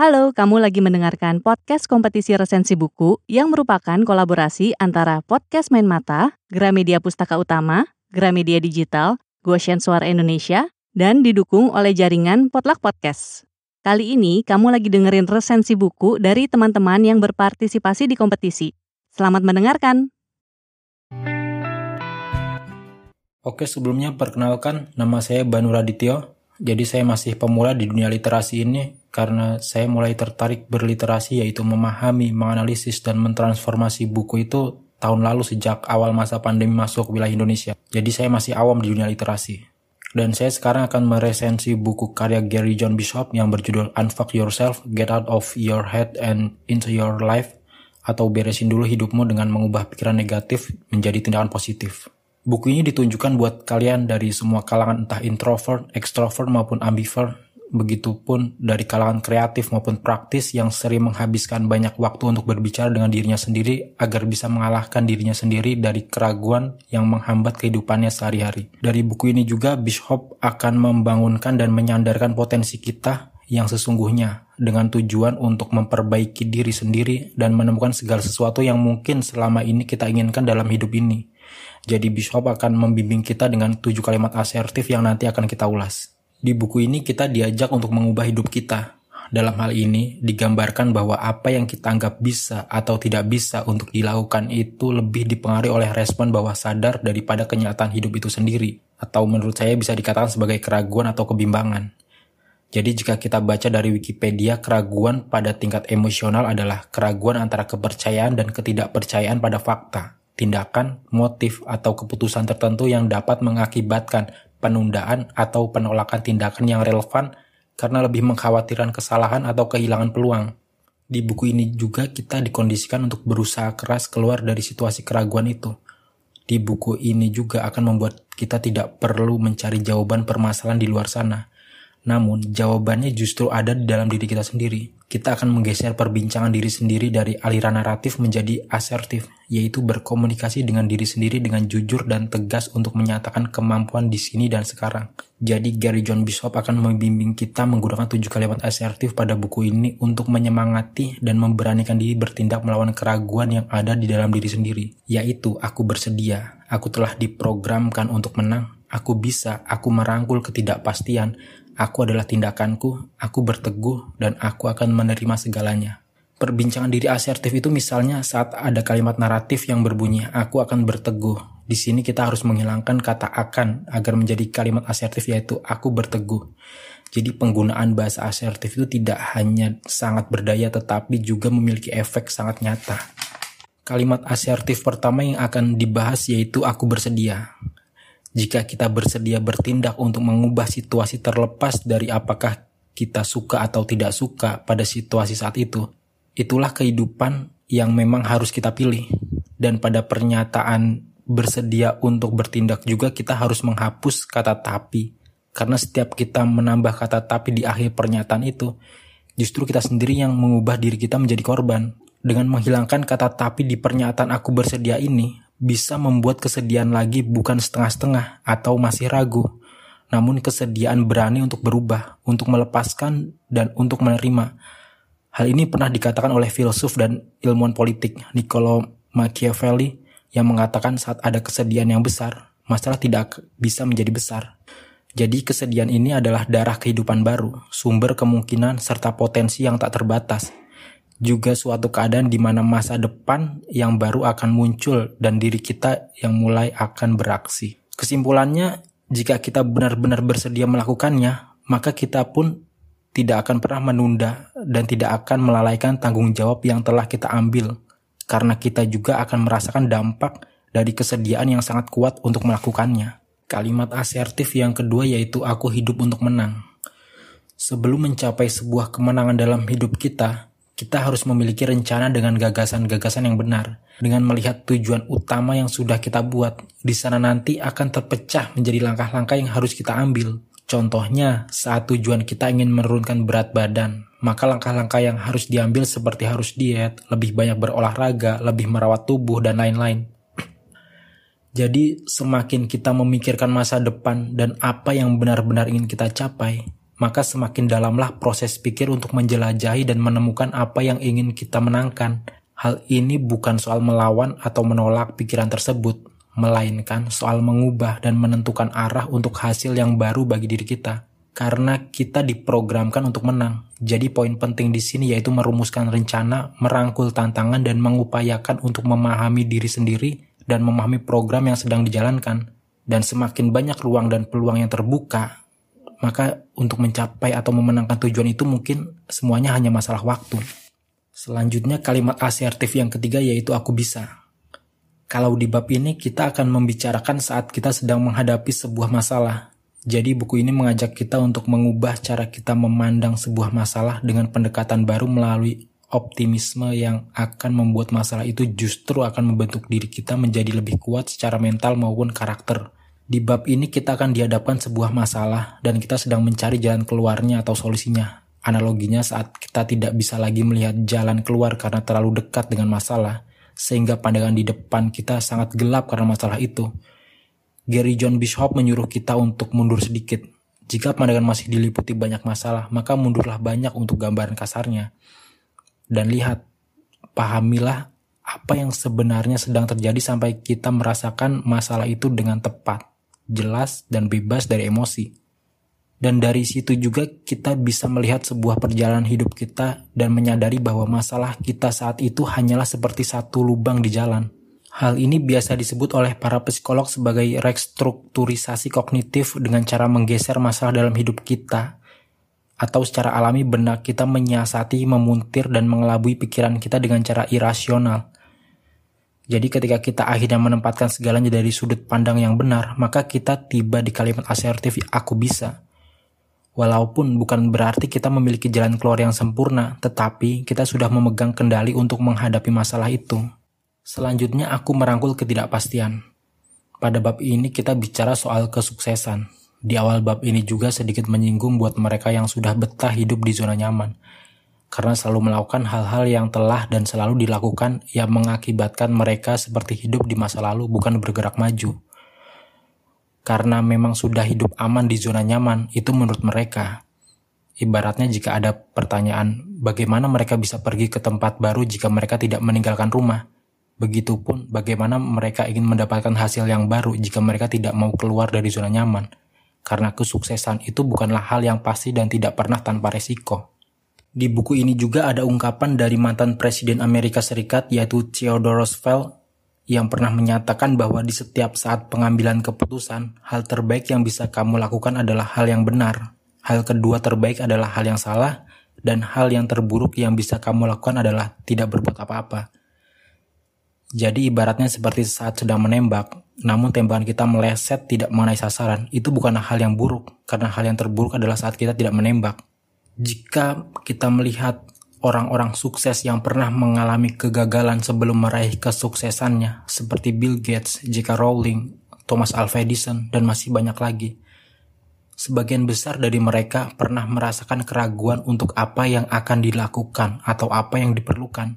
Halo, kamu lagi mendengarkan podcast kompetisi resensi buku yang merupakan kolaborasi antara Podcast Main Mata, Gramedia Pustaka Utama, Gramedia Digital, Goshen Suara Indonesia, dan didukung oleh jaringan Potluck Podcast. Kali ini kamu lagi dengerin resensi buku dari teman-teman yang berpartisipasi di kompetisi. Selamat mendengarkan. Oke, sebelumnya perkenalkan nama saya Banu Radityo. Jadi saya masih pemula di dunia literasi ini karena saya mulai tertarik berliterasi yaitu memahami, menganalisis, dan mentransformasi buku itu tahun lalu sejak awal masa pandemi masuk wilayah Indonesia. Jadi saya masih awam di dunia literasi. Dan saya sekarang akan meresensi buku karya Gary John Bishop yang berjudul Unfuck Yourself, Get Out of Your Head and Into Your Life atau beresin dulu hidupmu dengan mengubah pikiran negatif menjadi tindakan positif. Buku ini ditunjukkan buat kalian dari semua kalangan entah introvert, extrovert maupun ambivert Begitupun dari kalangan kreatif maupun praktis yang sering menghabiskan banyak waktu untuk berbicara dengan dirinya sendiri agar bisa mengalahkan dirinya sendiri dari keraguan yang menghambat kehidupannya sehari-hari. Dari buku ini juga Bishop akan membangunkan dan menyandarkan potensi kita yang sesungguhnya dengan tujuan untuk memperbaiki diri sendiri dan menemukan segala sesuatu yang mungkin selama ini kita inginkan dalam hidup ini. Jadi Bishop akan membimbing kita dengan tujuh kalimat asertif yang nanti akan kita ulas. Di buku ini kita diajak untuk mengubah hidup kita. Dalam hal ini digambarkan bahwa apa yang kita anggap bisa atau tidak bisa untuk dilakukan itu lebih dipengaruhi oleh respon bawah sadar daripada kenyataan hidup itu sendiri. Atau menurut saya bisa dikatakan sebagai keraguan atau kebimbangan. Jadi jika kita baca dari Wikipedia, keraguan pada tingkat emosional adalah keraguan antara kepercayaan dan ketidakpercayaan pada fakta, tindakan, motif, atau keputusan tertentu yang dapat mengakibatkan penundaan atau penolakan tindakan yang relevan karena lebih mengkhawatirkan kesalahan atau kehilangan peluang. Di buku ini juga kita dikondisikan untuk berusaha keras keluar dari situasi keraguan itu. Di buku ini juga akan membuat kita tidak perlu mencari jawaban permasalahan di luar sana. Namun, jawabannya justru ada di dalam diri kita sendiri. Kita akan menggeser perbincangan diri sendiri dari aliran naratif menjadi asertif, yaitu berkomunikasi dengan diri sendiri dengan jujur dan tegas untuk menyatakan kemampuan di sini dan sekarang. Jadi Gary John Bishop akan membimbing kita menggunakan tujuh kalimat asertif pada buku ini untuk menyemangati dan memberanikan diri bertindak melawan keraguan yang ada di dalam diri sendiri, yaitu aku bersedia, aku telah diprogramkan untuk menang, aku bisa, aku merangkul ketidakpastian, Aku adalah tindakanku, aku berteguh, dan aku akan menerima segalanya. Perbincangan diri asertif itu misalnya saat ada kalimat naratif yang berbunyi, aku akan berteguh. Di sini kita harus menghilangkan kata akan agar menjadi kalimat asertif yaitu aku berteguh. Jadi penggunaan bahasa asertif itu tidak hanya sangat berdaya tetapi juga memiliki efek sangat nyata. Kalimat asertif pertama yang akan dibahas yaitu aku bersedia. Jika kita bersedia bertindak untuk mengubah situasi terlepas dari apakah kita suka atau tidak suka pada situasi saat itu, itulah kehidupan yang memang harus kita pilih. Dan pada pernyataan bersedia untuk bertindak juga kita harus menghapus kata tapi. Karena setiap kita menambah kata tapi di akhir pernyataan itu, justru kita sendiri yang mengubah diri kita menjadi korban. Dengan menghilangkan kata tapi di pernyataan aku bersedia ini, bisa membuat kesedihan lagi bukan setengah-setengah atau masih ragu, namun kesediaan berani untuk berubah, untuk melepaskan, dan untuk menerima. Hal ini pernah dikatakan oleh filsuf dan ilmuwan politik Niccolo Machiavelli yang mengatakan saat ada kesedihan yang besar, masalah tidak bisa menjadi besar. Jadi kesedihan ini adalah darah kehidupan baru, sumber kemungkinan serta potensi yang tak terbatas juga suatu keadaan di mana masa depan yang baru akan muncul dan diri kita yang mulai akan beraksi. Kesimpulannya, jika kita benar-benar bersedia melakukannya, maka kita pun tidak akan pernah menunda dan tidak akan melalaikan tanggung jawab yang telah kita ambil, karena kita juga akan merasakan dampak dari kesediaan yang sangat kuat untuk melakukannya. Kalimat asertif yang kedua yaitu aku hidup untuk menang. Sebelum mencapai sebuah kemenangan dalam hidup kita, kita harus memiliki rencana dengan gagasan-gagasan yang benar. Dengan melihat tujuan utama yang sudah kita buat, di sana nanti akan terpecah menjadi langkah-langkah yang harus kita ambil. Contohnya, saat tujuan kita ingin menurunkan berat badan, maka langkah-langkah yang harus diambil seperti harus diet, lebih banyak berolahraga, lebih merawat tubuh, dan lain-lain. Jadi, semakin kita memikirkan masa depan dan apa yang benar-benar ingin kita capai, maka semakin dalamlah proses pikir untuk menjelajahi dan menemukan apa yang ingin kita menangkan. Hal ini bukan soal melawan atau menolak pikiran tersebut, melainkan soal mengubah dan menentukan arah untuk hasil yang baru bagi diri kita. Karena kita diprogramkan untuk menang. Jadi poin penting di sini yaitu merumuskan rencana, merangkul tantangan dan mengupayakan untuk memahami diri sendiri dan memahami program yang sedang dijalankan. Dan semakin banyak ruang dan peluang yang terbuka, maka untuk mencapai atau memenangkan tujuan itu mungkin semuanya hanya masalah waktu. Selanjutnya kalimat asertif yang ketiga yaitu aku bisa. Kalau di bab ini kita akan membicarakan saat kita sedang menghadapi sebuah masalah. Jadi buku ini mengajak kita untuk mengubah cara kita memandang sebuah masalah dengan pendekatan baru melalui optimisme yang akan membuat masalah itu justru akan membentuk diri kita menjadi lebih kuat secara mental maupun karakter. Di bab ini kita akan dihadapkan sebuah masalah dan kita sedang mencari jalan keluarnya atau solusinya. Analoginya saat kita tidak bisa lagi melihat jalan keluar karena terlalu dekat dengan masalah, sehingga pandangan di depan kita sangat gelap karena masalah itu. Gary John Bishop menyuruh kita untuk mundur sedikit. Jika pandangan masih diliputi banyak masalah, maka mundurlah banyak untuk gambaran kasarnya. Dan lihat, pahamilah apa yang sebenarnya sedang terjadi sampai kita merasakan masalah itu dengan tepat jelas, dan bebas dari emosi. Dan dari situ juga kita bisa melihat sebuah perjalanan hidup kita dan menyadari bahwa masalah kita saat itu hanyalah seperti satu lubang di jalan. Hal ini biasa disebut oleh para psikolog sebagai restrukturisasi kognitif dengan cara menggeser masalah dalam hidup kita atau secara alami benak kita menyiasati, memuntir, dan mengelabui pikiran kita dengan cara irasional. Jadi ketika kita akhirnya menempatkan segalanya dari sudut pandang yang benar, maka kita tiba di kalimat asertif aku bisa. Walaupun bukan berarti kita memiliki jalan keluar yang sempurna, tetapi kita sudah memegang kendali untuk menghadapi masalah itu. Selanjutnya aku merangkul ketidakpastian. Pada bab ini kita bicara soal kesuksesan. Di awal bab ini juga sedikit menyinggung buat mereka yang sudah betah hidup di zona nyaman karena selalu melakukan hal-hal yang telah dan selalu dilakukan yang mengakibatkan mereka seperti hidup di masa lalu bukan bergerak maju. Karena memang sudah hidup aman di zona nyaman, itu menurut mereka. Ibaratnya jika ada pertanyaan, bagaimana mereka bisa pergi ke tempat baru jika mereka tidak meninggalkan rumah? Begitupun bagaimana mereka ingin mendapatkan hasil yang baru jika mereka tidak mau keluar dari zona nyaman. Karena kesuksesan itu bukanlah hal yang pasti dan tidak pernah tanpa resiko. Di buku ini juga ada ungkapan dari mantan Presiden Amerika Serikat yaitu Theodore Roosevelt yang pernah menyatakan bahwa di setiap saat pengambilan keputusan, hal terbaik yang bisa kamu lakukan adalah hal yang benar. Hal kedua terbaik adalah hal yang salah, dan hal yang terburuk yang bisa kamu lakukan adalah tidak berbuat apa-apa. Jadi ibaratnya seperti saat sedang menembak, namun tembakan kita meleset tidak mengenai sasaran, itu bukanlah hal yang buruk, karena hal yang terburuk adalah saat kita tidak menembak jika kita melihat orang-orang sukses yang pernah mengalami kegagalan sebelum meraih kesuksesannya, seperti Bill Gates, J.K. Rowling, Thomas Alva Edison, dan masih banyak lagi. Sebagian besar dari mereka pernah merasakan keraguan untuk apa yang akan dilakukan atau apa yang diperlukan.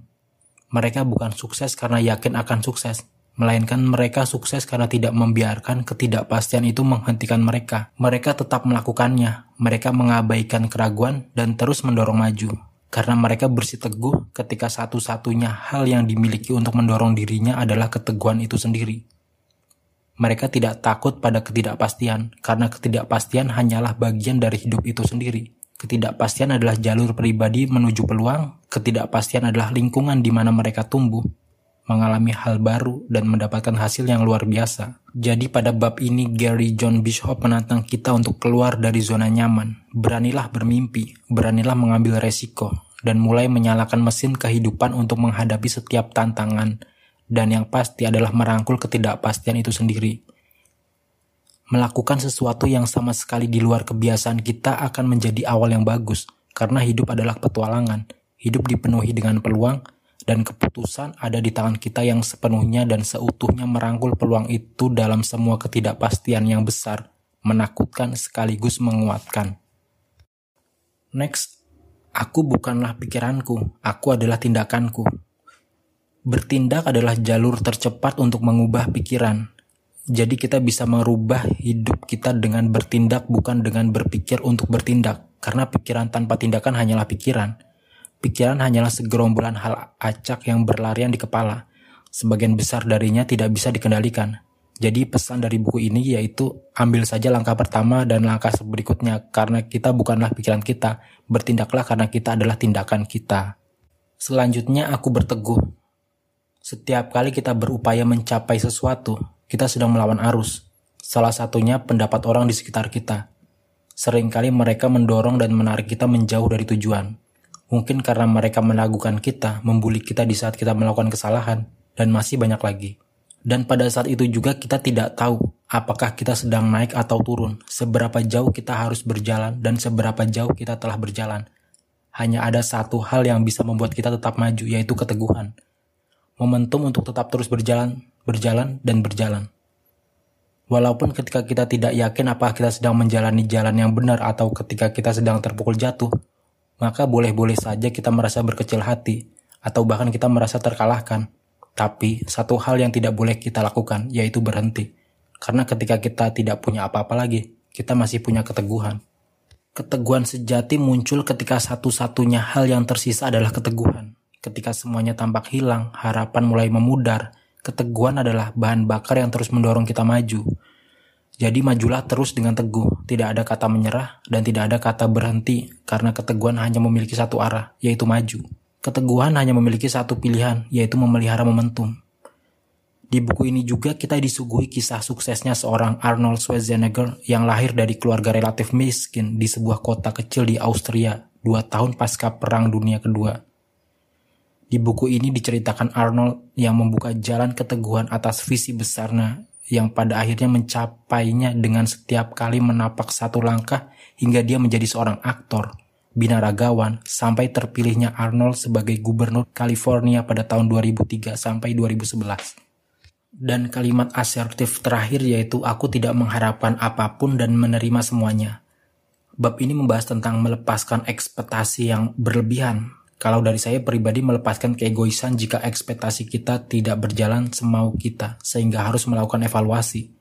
Mereka bukan sukses karena yakin akan sukses, melainkan mereka sukses karena tidak membiarkan ketidakpastian itu menghentikan mereka. Mereka tetap melakukannya, mereka mengabaikan keraguan dan terus mendorong maju. Karena mereka bersiteguh ketika satu-satunya hal yang dimiliki untuk mendorong dirinya adalah keteguhan itu sendiri. Mereka tidak takut pada ketidakpastian, karena ketidakpastian hanyalah bagian dari hidup itu sendiri. Ketidakpastian adalah jalur pribadi menuju peluang, ketidakpastian adalah lingkungan di mana mereka tumbuh, mengalami hal baru dan mendapatkan hasil yang luar biasa. Jadi pada bab ini Gary John Bishop menantang kita untuk keluar dari zona nyaman. Beranilah bermimpi, beranilah mengambil resiko, dan mulai menyalakan mesin kehidupan untuk menghadapi setiap tantangan. Dan yang pasti adalah merangkul ketidakpastian itu sendiri. Melakukan sesuatu yang sama sekali di luar kebiasaan kita akan menjadi awal yang bagus, karena hidup adalah petualangan. Hidup dipenuhi dengan peluang, dan keputusan ada di tangan kita yang sepenuhnya dan seutuhnya merangkul peluang itu dalam semua ketidakpastian yang besar, menakutkan sekaligus menguatkan. Next, aku bukanlah pikiranku, aku adalah tindakanku. Bertindak adalah jalur tercepat untuk mengubah pikiran. Jadi kita bisa merubah hidup kita dengan bertindak bukan dengan berpikir untuk bertindak. karena pikiran tanpa tindakan hanyalah pikiran. Pikiran hanyalah segerombolan hal acak yang berlarian di kepala. Sebagian besar darinya tidak bisa dikendalikan. Jadi pesan dari buku ini yaitu ambil saja langkah pertama dan langkah berikutnya karena kita bukanlah pikiran kita, bertindaklah karena kita adalah tindakan kita. Selanjutnya aku berteguh. Setiap kali kita berupaya mencapai sesuatu, kita sedang melawan arus. Salah satunya pendapat orang di sekitar kita. Seringkali mereka mendorong dan menarik kita menjauh dari tujuan. Mungkin karena mereka meragukan kita, membuli kita di saat kita melakukan kesalahan, dan masih banyak lagi. Dan pada saat itu juga kita tidak tahu apakah kita sedang naik atau turun, seberapa jauh kita harus berjalan, dan seberapa jauh kita telah berjalan. Hanya ada satu hal yang bisa membuat kita tetap maju, yaitu keteguhan. Momentum untuk tetap terus berjalan, berjalan, dan berjalan. Walaupun ketika kita tidak yakin apakah kita sedang menjalani jalan yang benar atau ketika kita sedang terpukul jatuh, maka boleh-boleh saja kita merasa berkecil hati, atau bahkan kita merasa terkalahkan tapi satu hal yang tidak boleh kita lakukan yaitu berhenti. Karena ketika kita tidak punya apa-apa lagi, kita masih punya keteguhan. Keteguhan sejati muncul ketika satu-satunya hal yang tersisa adalah keteguhan. Ketika semuanya tampak hilang, harapan mulai memudar, keteguhan adalah bahan bakar yang terus mendorong kita maju. Jadi majulah terus dengan teguh, tidak ada kata menyerah dan tidak ada kata berhenti karena keteguhan hanya memiliki satu arah, yaitu maju. Keteguhan hanya memiliki satu pilihan, yaitu memelihara momentum. Di buku ini juga kita disuguhi kisah suksesnya seorang Arnold Schwarzenegger yang lahir dari keluarga relatif miskin di sebuah kota kecil di Austria dua tahun pasca Perang Dunia Kedua. Di buku ini diceritakan Arnold yang membuka jalan keteguhan atas visi besarnya yang pada akhirnya mencapainya dengan setiap kali menapak satu langkah hingga dia menjadi seorang aktor binaragawan sampai terpilihnya Arnold sebagai gubernur California pada tahun 2003 sampai 2011. Dan kalimat asertif terakhir yaitu aku tidak mengharapkan apa pun dan menerima semuanya. Bab ini membahas tentang melepaskan ekspektasi yang berlebihan. Kalau dari saya pribadi melepaskan keegoisan jika ekspektasi kita tidak berjalan semau kita, sehingga harus melakukan evaluasi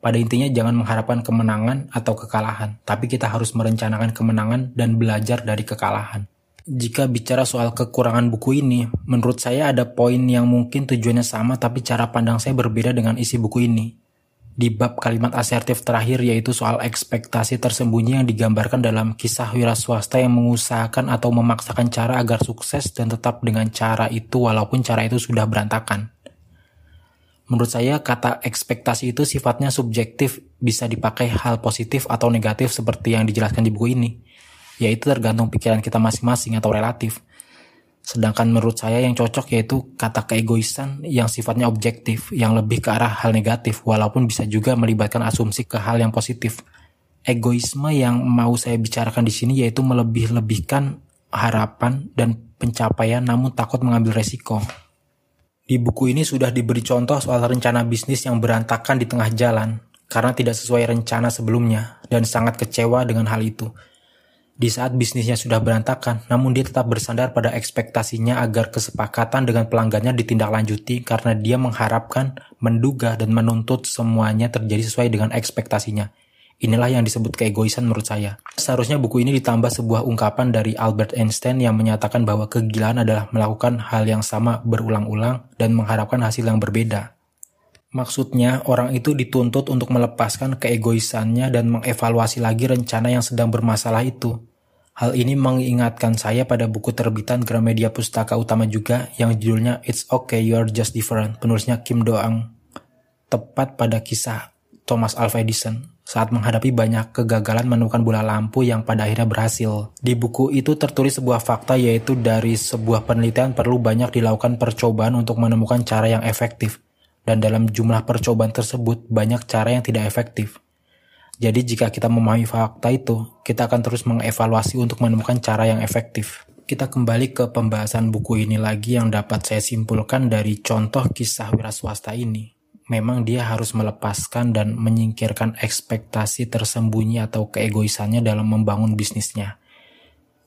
pada intinya jangan mengharapkan kemenangan atau kekalahan, tapi kita harus merencanakan kemenangan dan belajar dari kekalahan. Jika bicara soal kekurangan buku ini, menurut saya ada poin yang mungkin tujuannya sama tapi cara pandang saya berbeda dengan isi buku ini. Di bab kalimat asertif terakhir yaitu soal ekspektasi tersembunyi yang digambarkan dalam kisah wira swasta yang mengusahakan atau memaksakan cara agar sukses dan tetap dengan cara itu walaupun cara itu sudah berantakan. Menurut saya kata ekspektasi itu sifatnya subjektif, bisa dipakai hal positif atau negatif seperti yang dijelaskan di buku ini. Yaitu tergantung pikiran kita masing-masing atau relatif. Sedangkan menurut saya yang cocok yaitu kata keegoisan yang sifatnya objektif, yang lebih ke arah hal negatif, walaupun bisa juga melibatkan asumsi ke hal yang positif. Egoisme yang mau saya bicarakan di sini yaitu melebih-lebihkan harapan dan pencapaian namun takut mengambil resiko. Di buku ini sudah diberi contoh soal rencana bisnis yang berantakan di tengah jalan karena tidak sesuai rencana sebelumnya dan sangat kecewa dengan hal itu. Di saat bisnisnya sudah berantakan, namun dia tetap bersandar pada ekspektasinya agar kesepakatan dengan pelanggannya ditindaklanjuti karena dia mengharapkan, menduga, dan menuntut semuanya terjadi sesuai dengan ekspektasinya. Inilah yang disebut keegoisan menurut saya. Seharusnya buku ini ditambah sebuah ungkapan dari Albert Einstein yang menyatakan bahwa kegilaan adalah melakukan hal yang sama berulang-ulang dan mengharapkan hasil yang berbeda. Maksudnya, orang itu dituntut untuk melepaskan keegoisannya dan mengevaluasi lagi rencana yang sedang bermasalah itu. Hal ini mengingatkan saya pada buku terbitan Gramedia Pustaka Utama juga yang judulnya It's Okay You're Just Different, penulisnya Kim Doang. Tepat pada kisah Thomas Alva Edison saat menghadapi banyak kegagalan menemukan bola lampu yang pada akhirnya berhasil. Di buku itu tertulis sebuah fakta yaitu dari sebuah penelitian perlu banyak dilakukan percobaan untuk menemukan cara yang efektif. Dan dalam jumlah percobaan tersebut banyak cara yang tidak efektif. Jadi jika kita memahami fakta itu, kita akan terus mengevaluasi untuk menemukan cara yang efektif. Kita kembali ke pembahasan buku ini lagi yang dapat saya simpulkan dari contoh kisah wira swasta ini memang dia harus melepaskan dan menyingkirkan ekspektasi tersembunyi atau keegoisannya dalam membangun bisnisnya.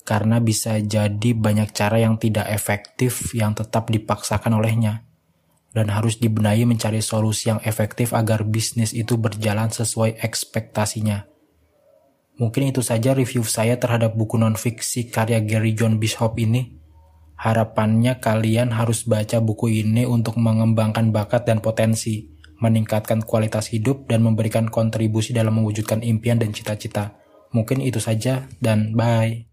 Karena bisa jadi banyak cara yang tidak efektif yang tetap dipaksakan olehnya. Dan harus dibenahi mencari solusi yang efektif agar bisnis itu berjalan sesuai ekspektasinya. Mungkin itu saja review saya terhadap buku non-fiksi karya Gary John Bishop ini. Harapannya kalian harus baca buku ini untuk mengembangkan bakat dan potensi, meningkatkan kualitas hidup, dan memberikan kontribusi dalam mewujudkan impian dan cita-cita. Mungkin itu saja, dan bye.